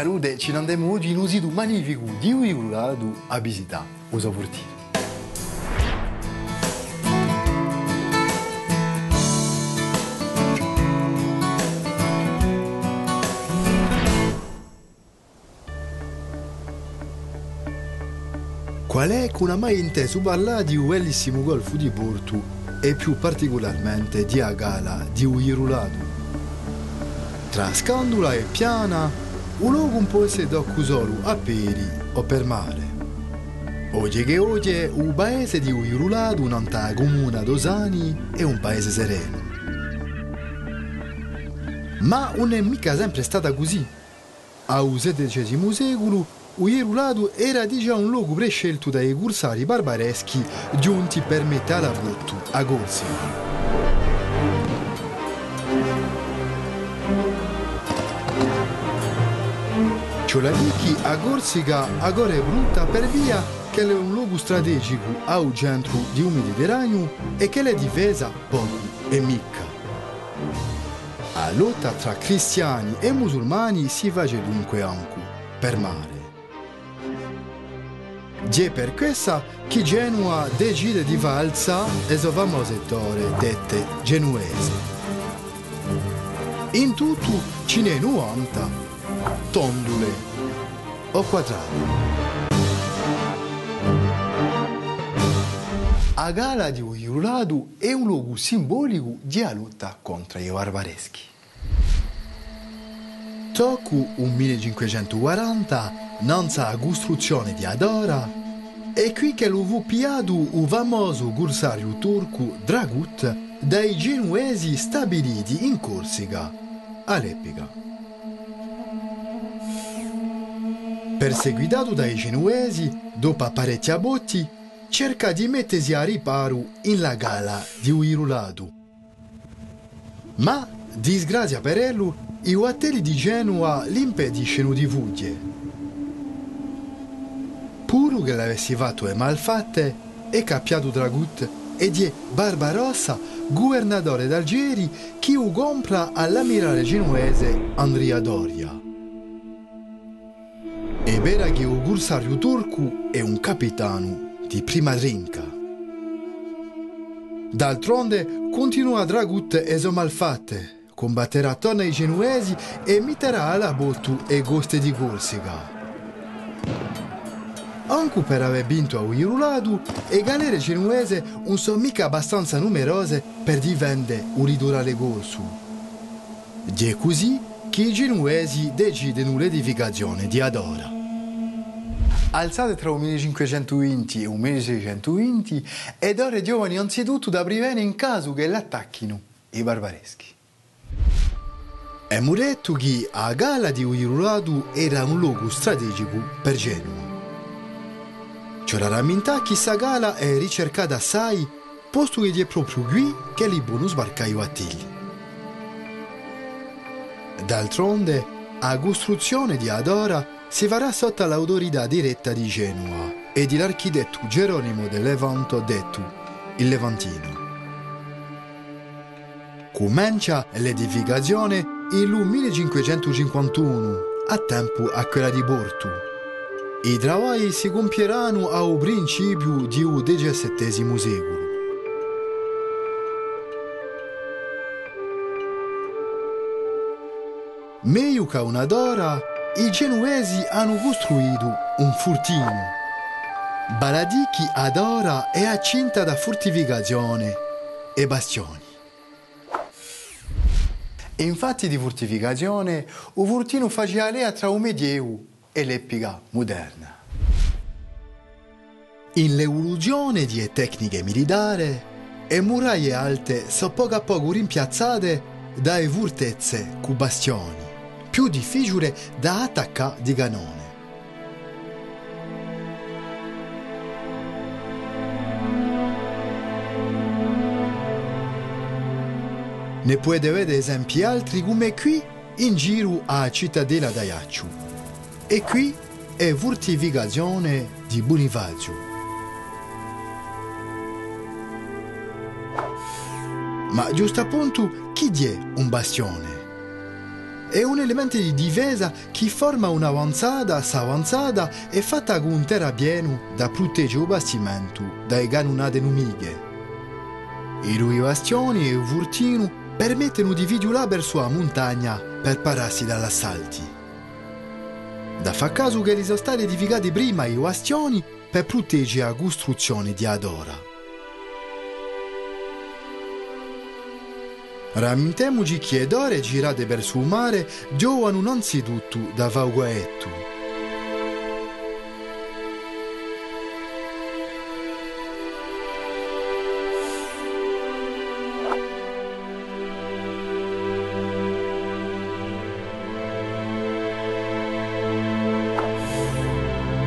salute ci andiamo oggi in un sito magnifico di Uiruladu a visitare uso portire. Qual è che non ha mai inteso parlare di un bellissimo golfo di Porto e più particolarmente di Agala di Uiruladu? Tra Scandula e Piana, un luogo un po' se solo a peri o per mare. Oggi che oggi il paese di Uiruladu non sta comune Dosani è un paese sereno. Ma non è mica sempre stata così. Al XVI secolo Uieruladu era già un luogo prescelto dai corsari barbareschi giunti per metà la a Gorsi. Cioladichi a Gorsica agora è brutta per via che è un luogo strategico al centro di un Mediterraneo e che è difesa poco e mica. La lotta tra cristiani e musulmani si face dunque anche per mare. È per questo che Genua decide di valsa e so famose torre dette genuese. In tutto ce n'è 90 tondule o quadrati. A gala di Uiruladu è un luogo simbolico di lotta contro i barbareschi. Tocco un 1540, nanza la costruzione di Adora, è qui che lo fu piato il famoso corsario turco Dragut dai genuesi stabiliti in Corsica, all'epoca. Perseguitato dai genuesi, dopo parecchi botti, cerca di mettersi a riparo in la gala di Uiruladu. Ma, disgrazia per lui, i uatelli di Genova l'impediscono di fuggire. Pur che l'avessi fatto e malfatte, è cappiato Dragut e di Barbarossa, governatore d'Algeri, che u compra all'ammirale genuese Andrea Doria. E un corsario turco è un capitano di prima drinca. D'altronde continua Dragut e so malfatte, combatterà attorno ai genuesi e metterà alla bottu e goste di Corsica. Anche per aver vinto a Uiruladu, e galere genuese non sono mica abbastanza numerose per difendere un litorale gorsu. È così che i genuesi decidono l'edificazione di Adora. Alzate tra il 1520 e il 1620 ed ora i giovani anzitutto da privene in caso che l'attacchino i barbareschi. È muretto che a gala di Uiruladu era un luogo strategico per Genova. C'è la rammentà che questa gala è ricercata assai, posto che è proprio qui che li buoni sbarcai attigli. D'altronde, la costruzione di Adora si farà sotto l'autorità diretta di Genova e dell'architetto Geronimo del Levanto detto il Levantino. Comincia l'edificazione il 1551, a tempo a quella di Porto. I lavori si compieranno al principio di un XVII secolo. Meglio che una d'ora, i genuesi hanno costruito un fortino. Baladichi ad ora è accinta da fortificazione e bastioni. E infatti di fortificazione, il fortino faceva lea tra il Medioevo e l'epica moderna. In l'evoluzione di tecniche militari, le muraglie alte sono poco a poco rimpiazzate dalle fortezze con bastioni, più difficili da attaccare di canone. Ne puede vedere esempi altri come qui in giro a Cittadella d'Aiaccio. E qui è fortificazione di Bonifacio. Ma giusto appunto chi è un bastione? È un elemento di difesa che forma un'avanzata, s'avanzata e fatta con un terrapieno da proteggere il bastimento dai cannonate nemiche. I due bastioni e il furtino permettono di vigiolare verso la montagna per pararsi dall'assalti. Da fa caso che sono stati edificati prima i bastioni per proteggere la costruzione di Adora. Ramintemoci che ed ore girate verso il mare giovano innanzitutto da Vauguetto.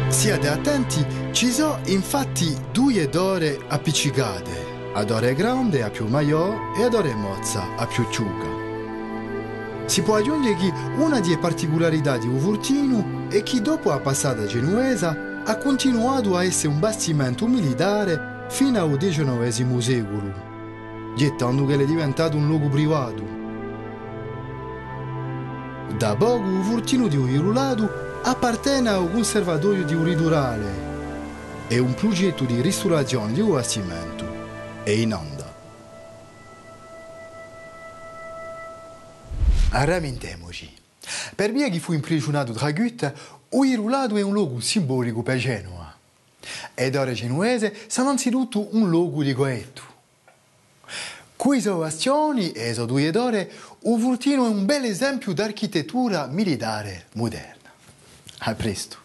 Siate attenti, ci sono infatti due ore appiccicate ad ore grande a più maiò e ad ore mozza a più ciuca. Si può aggiungere che una delle particolarità di Uvurtino è che dopo la passata genuesa ha continuato a essere un bastimento militare fino al XIX secolo, gettando che è diventato un luogo privato. Da poco Uvurtino di Uirulato appartiene al conservatorio di Uridurale e un progetto di ristorazione di un bastimento e in onda. Rammentemoci. Per che fu imprigionato tra Goethe, Uirulato è un luogo simbolico per Genova. Ed ora genuese sono anzitutto un luogo di goetto. Queste ovazioni e le due ore, Uvurtino è un bel esempio d'architettura militare moderna. A presto.